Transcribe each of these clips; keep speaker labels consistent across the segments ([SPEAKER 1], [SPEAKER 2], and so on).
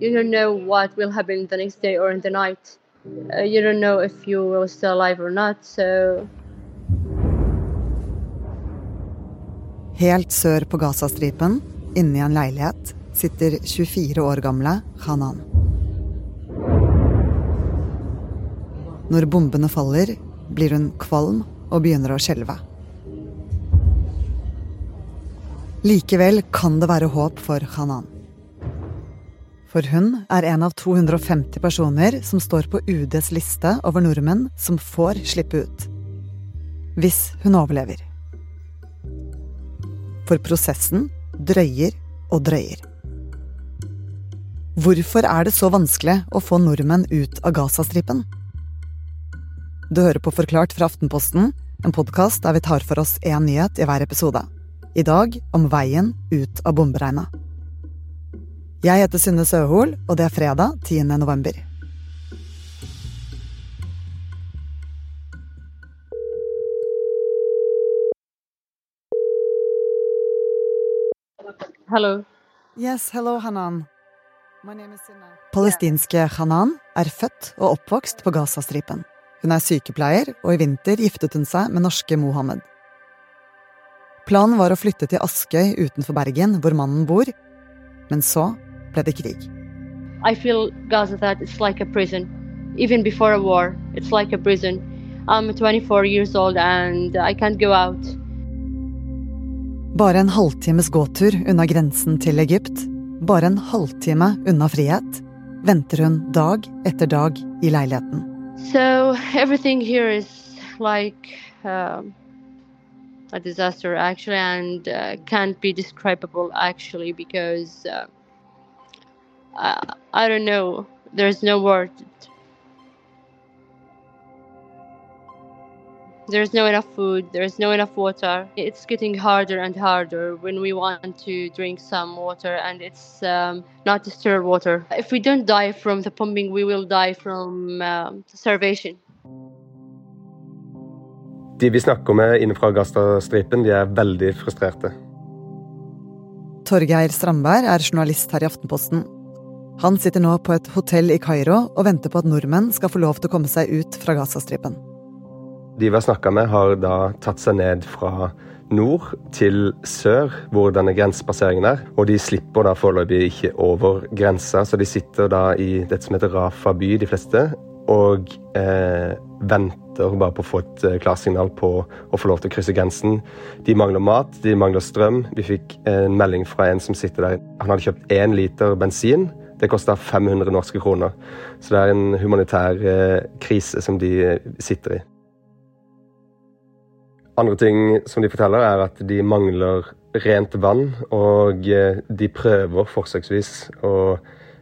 [SPEAKER 1] You don't know what will happen the next day or in the night. Uh, you don't know if you will still alive or not, so
[SPEAKER 2] Helt sør på Gazastripen, inni en leilighet, sitter 24 år gamle Hanan. Når bombene faller, blir hun kvalm og begynner å skjelve. Likevel kan det være håp for Hanan. For hun er en av 250 personer som står på UDs liste over nordmenn som får slippe ut. Hvis hun overlever. For prosessen drøyer og drøyer. Hvorfor er det så vanskelig å få nordmenn ut av Gazastripen? Du hører på Forklart fra Aftenposten, en podkast der vi tar for oss én nyhet i hver episode. I dag om veien ut av bomberegnet. Jeg heter Synne Søhol, og det er fredag 10. november.
[SPEAKER 1] hello.
[SPEAKER 2] Yes, hello, Hanan. Palestinske Hanan er født og oppvokst på Gazastripen. Hun er sykepleier, og i vinter giftet hun seg med norske Mohammed. Planen var å flytte til Askøy utenfor Bergen, hvor mannen bor, men så ble.
[SPEAKER 1] I feel Gaza that it's like a prison. Even before a war, it's like a prison. I'm 24 years old and I can't go out.
[SPEAKER 2] Bare en halvtimes gåtur unna grensen til Egypt, bare en halvtime unna frihet, venter hun dag etter dag i leiligheten.
[SPEAKER 1] So everything here is like um, a disaster actually and uh, can't be describable actually because uh, I, I don't know. There's no word. There's no enough food. There's no enough water. It's getting harder and harder when we want to drink some water and it's um, not distilled water. If we don't die from the pumping we will die from um, starvation.
[SPEAKER 3] De vi snakker med inne fra Gazastripen, de er veldig frustrerte.
[SPEAKER 2] Torgeir Strandberg er journalist her i Aftenposten. Han sitter nå på et hotell i Kairo og venter på at nordmenn skal få lov til å komme seg ut fra Gazastripen.
[SPEAKER 3] De vi har snakka med, har da tatt seg ned fra nord til sør, hvor denne grensepasseringen er. Og de slipper da foreløpig ikke over grensa, så de sitter da i det som heter Rafa by, de fleste, og eh, venter bare på å få et eh, klarsignal på å få lov til å krysse grensen. De mangler mat, de mangler strøm. Vi fikk en melding fra en som sitter der. Han hadde kjøpt én liter bensin. Det kosta 500 norske kroner. Så det er en humanitær eh, krise som de eh, sitter i. Andre ting som de forteller, er at de mangler rent vann, og eh, de prøver forsøksvis å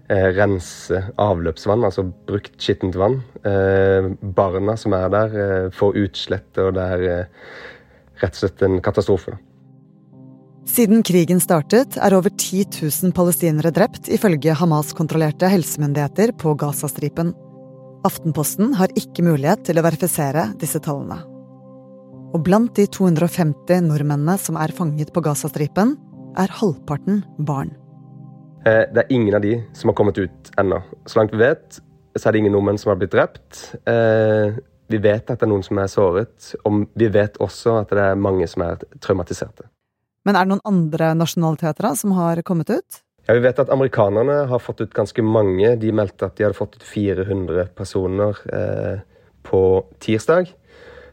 [SPEAKER 3] rense avløpsvann, altså brukt skittent vann. Barna som er der, får utslett, og det er rett og slett en katastrofe.
[SPEAKER 2] Siden krigen startet, er over 10 000 palestinere drept, ifølge Hamas-kontrollerte helsemyndigheter på Gazastripen. Aftenposten har ikke mulighet til å verifisere disse tallene. Og blant de 250 nordmennene som er fanget på Gazastripen, er halvparten barn.
[SPEAKER 3] Eh, Det er ingen av de som har kommet ut ennå. Så langt vi vet, så er det ingen nordmenn som har blitt drept. Eh, Vi vet at det er noen som er såret, og vi vet også at det er mange som er traumatiserte.
[SPEAKER 2] Men er det noen andre nasjonaliteter da, som har kommet ut?
[SPEAKER 3] Ja, Vi vet at amerikanerne har fått ut ganske mange. De meldte at de hadde fått ut 400 personer eh, på tirsdag.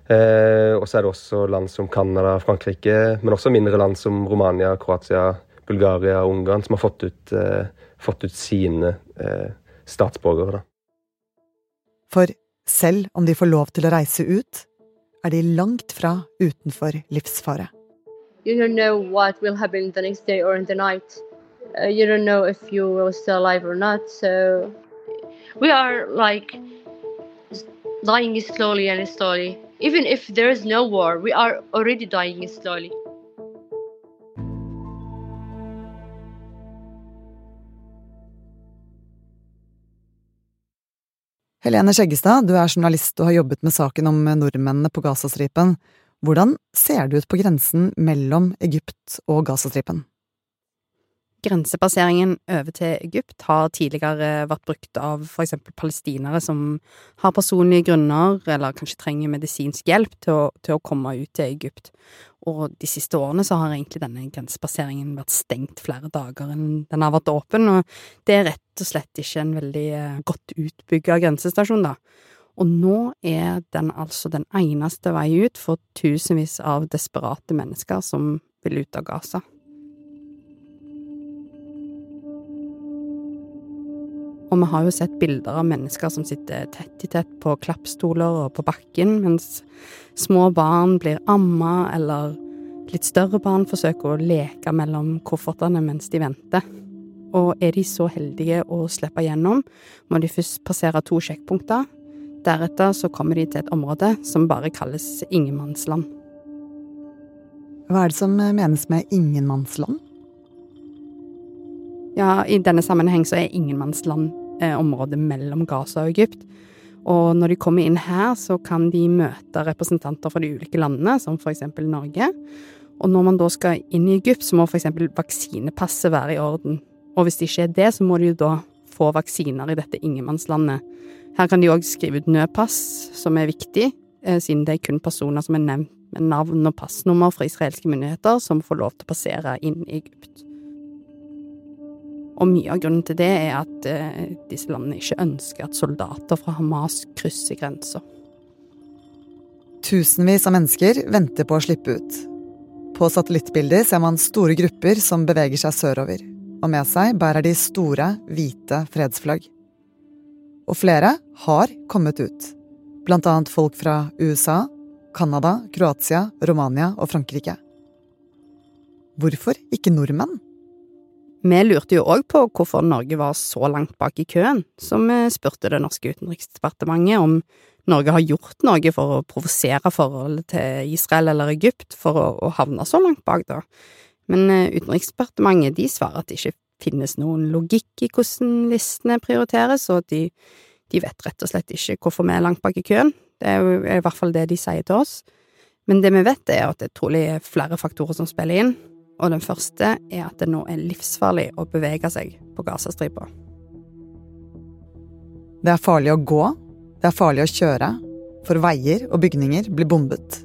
[SPEAKER 3] Eh, og så er det også land som Canada, Frankrike, men også mindre land som Romania, Kroatia, Bulgaria og Ungarn, som har fått ut, eh, fått ut sine eh, statsborgere. Da.
[SPEAKER 2] For selv om de får lov til å reise ut, er de langt fra utenfor livsfare.
[SPEAKER 1] You don't know what will happen the next day or in the night. Uh, you don't know if you will still alive or not. So we are like dying slowly and slowly. Even if there is no war, we are already dying slowly.
[SPEAKER 2] Helene Skjeggestad, du er journalist og har jobbet med saken om nordmennene på Gazastripen. Hvordan ser det ut på grensen mellom Egypt og Gazastripen?
[SPEAKER 4] Grensepasseringen over til Egypt har tidligere vært brukt av for eksempel palestinere som har personlige grunner, eller kanskje trenger medisinsk hjelp til å, til å komme ut til Egypt. Og de siste årene så har egentlig denne grensepasseringen vært stengt flere dager enn den har vært åpen, og det er rett og slett ikke en veldig eh, godt utbygga grensestasjon, da. Og nå er den altså den eneste vei ut for tusenvis av desperate mennesker som vil ut av Gaza. Og vi har jo sett bilder av mennesker som sitter tett i tett på klappstoler og på bakken, mens små barn blir amma, eller litt større barn forsøker å leke mellom koffertene mens de venter. Og er de så heldige å slippe gjennom, må de først passere to sjekkpunkter. Deretter så kommer de til et område som bare kalles ingenmannsland.
[SPEAKER 2] Hva er det som menes med ingenmannsland?
[SPEAKER 4] Ja, i denne sammenheng så er ingenmannsland eh, området mellom Gaza og Egypt. Og når de kommer inn her, så kan de møte representanter fra de ulike landene, som eksempel Norge. Og når man da skal inn i Egypt, så må eksempel vaksinepasset være i orden. Og hvis det ikke er det, så må de jo da få vaksiner i dette ingenmannslandet. Her kan de òg skrive ut nødpass, som er viktig, eh, siden det er kun personer som er nevnt med navn og passnummer fra israelske myndigheter, som får lov til å passere inn i Egypt. Og mye av grunnen til det er at eh, disse landene ikke ønsker at soldater fra Hamas krysser grensa.
[SPEAKER 2] Tusenvis av mennesker venter på å slippe ut. På satellittbilder ser man store grupper som beveger seg sørover, og med seg bærer de store, hvite fredsflagg. Og flere har kommet ut, blant annet folk fra USA, Canada, Kroatia, Romania og Frankrike. Hvorfor ikke nordmenn?
[SPEAKER 4] Vi lurte jo òg på hvorfor Norge var så langt bak i køen, så vi spurte det norske utenriksdepartementet om Norge har gjort noe for å provosere forholdet til Israel eller Egypt for å, havne så langt bak, da. Men eh, Utenriksdepartementet de svarer at det ikke finnes noen logikk i hvordan listene prioriteres, og de, de vet rett og slett ikke hvorfor vi er langt bak i køen. Det er i hvert fall det de sier til oss. Men det vi vet, er at det trolig er flere faktorer som spiller inn, og den første er at det nå er livsfarlig å bevege seg på Gazastripa.
[SPEAKER 2] Det er farlig å gå, det er farlig å kjøre, for veier og bygninger blir bombet.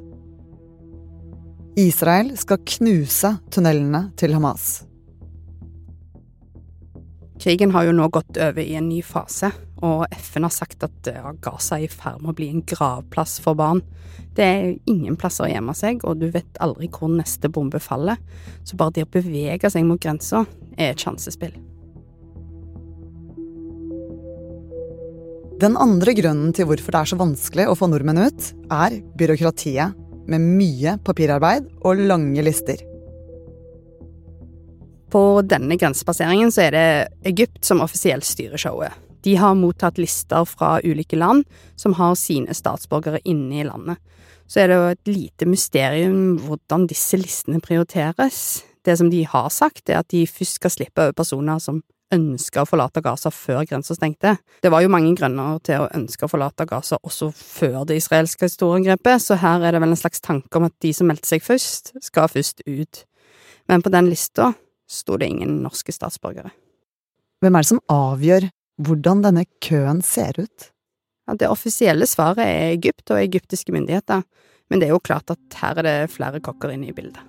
[SPEAKER 2] Israel skal knuse tunnelene til Hamas.
[SPEAKER 4] Krigen har jo nå gått over i en ny fase, og FN har sagt at Gaza er i ferd med å bli en gravplass for barn. Det er ingen plasser å gjemme seg, og du vet aldri hvor neste bombe faller, så bare det å bevege seg mot grensa er et sjansespill.
[SPEAKER 2] Den andre grunnen til hvorfor det er så vanskelig å få nordmenn ut, er byråkratiet, med mye papirarbeid og lange lister.
[SPEAKER 4] På denne grensepasseringen så er det Egypt som offisielt styrer showet. De har mottatt lister fra ulike land som har sine statsborgere inne i landet. Så er det jo et lite mysterium hvordan disse listene prioriteres. Det som de har sagt, er at de først skal slippe over personer som ønsker å forlate Gaza før grensa stengte. Det var jo mange grunner til å ønske å forlate Gaza også før det israelske storangrepet, så her er det vel en slags tanke om at de som meldte seg først, skal først ut. Men på den lista sto det ingen norske statsborgere.
[SPEAKER 2] Hvem er det som avgjør hvordan denne køen ser ut?
[SPEAKER 4] Ja, det offisielle svaret er Egypt og egyptiske myndigheter, men det er jo klart at her er det flere kokker inne i bildet.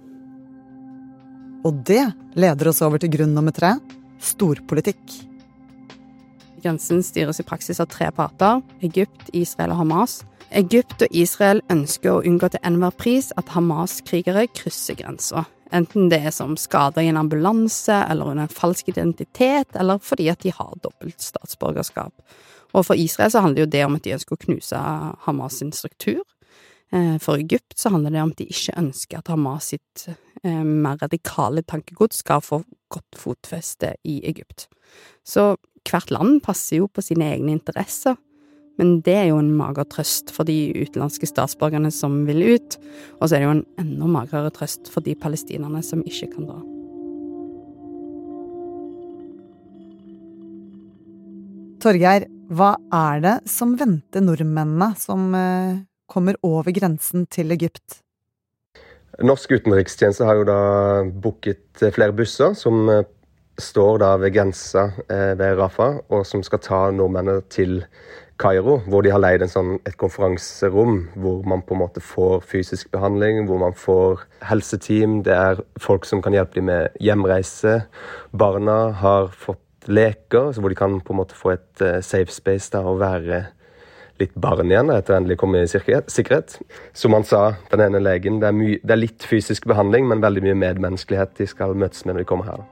[SPEAKER 2] Og det leder oss over til grunn nummer tre storpolitikk.
[SPEAKER 4] Grensen styres i praksis av tre parter Egypt, Israel og Hamas. Egypt og Israel ønsker å unngå til enhver pris at Hamas-krigere krysser grensa. Enten det er som skader i en ambulanse, eller under en falsk identitet, eller fordi at de har dobbelt statsborgerskap. Og for Israel så handler jo det om at de ønsker å knuse Hamas sin struktur. Eh, for Egypt så handler det om at de ikke ønsker at Hamas sitt eh, mer radikale tankegods skal få godt fotfeste i Egypt. Så hvert land passer jo på sine egne interesser. Men det er jo en mager trøst for de utenlandske statsborgerne som vil ut, og så er det jo en enda magrere trøst for de palestinerne som ikke kan dra.
[SPEAKER 2] Torgeir, hva er det som venter nordmennene som eh, kommer over grensen til Egypt?
[SPEAKER 3] Norsk utenrikstjeneste har jo da booket flere busser som står da ved grensa eh, ved Rafa, og som skal ta nordmennene til Kairo, hvor de har leid sånn, et konferanserom hvor man på en måte får fysisk behandling, hvor man får helseteam, det er folk som kan hjelpe dem med hjemreise. Barna har fått leker, hvor de kan på en måte få et safe space da, og være litt barn igjen etter endelig komme i sikkerhet. Som han sa, den ene legen, det er, det er, litt fysisk behandling, men veldig mye medmenneskelighet de skal møtes med når de kommer her.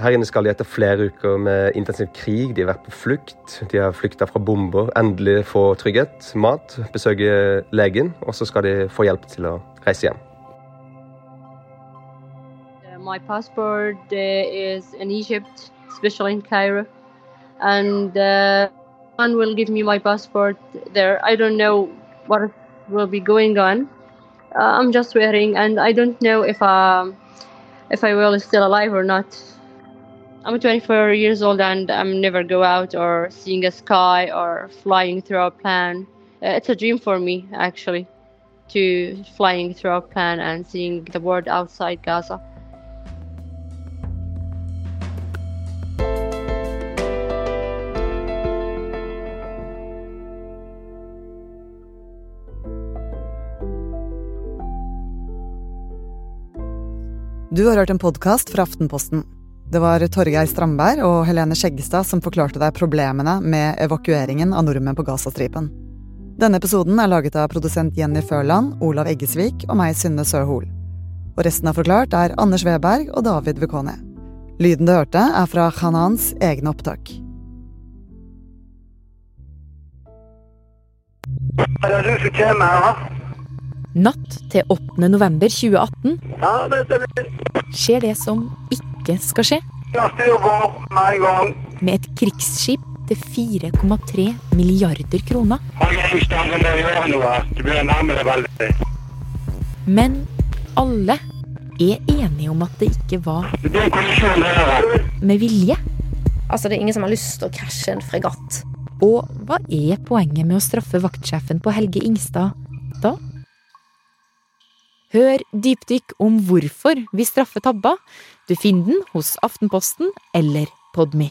[SPEAKER 3] Her inne skal de etter flere uker med intensiv krig. De har vært på flukt. De har flykta fra bomber. Endelig få trygghet, mat, besøke legen, og så skal de få hjelp til å reise hjem.
[SPEAKER 1] My passport uh, is in Egypt, especially in Cairo, and uh, one will give me my passport there. I don't know what will be going on. Uh, I'm just waiting, and I don't know if um, if I will still alive or not. I'm 24 years old and I'm never go out or seeing a sky or flying through a plane. Uh, it's a dream for me actually, to flying through a plane and seeing the world outside Gaza.
[SPEAKER 2] Du har hørt en podkast fra Aftenposten. Det var Torgeir Strandberg og Helene Skjeggestad som forklarte deg problemene med evakueringen av nordmenn på Gazastripen. Denne episoden er laget av produsent Jenny Førland, Olav Eggesvik og meg, Synne Søhol. Og resten av Forklart er Anders Weberg og David Vekone. Lyden du hørte, er fra Hanans egne opptak.
[SPEAKER 5] Er det du som kommer her?
[SPEAKER 6] Natt til 8. november 2018
[SPEAKER 5] Ja, det stemmer.
[SPEAKER 6] skjer det som ikke skal skje.
[SPEAKER 5] Med en gang.
[SPEAKER 6] Med et krigsskip til 4,3 milliarder kroner. Men alle er enige om at det ikke var med vilje.
[SPEAKER 7] Altså, det er ingen som har lyst til å krasje en fregatt.
[SPEAKER 6] Og hva er poenget med å straffe vaktsjefen på Helge Ingstad da? Hør dypdykk om hvorfor vi straffer tabba. Du finner den hos Aftenposten eller Podmy.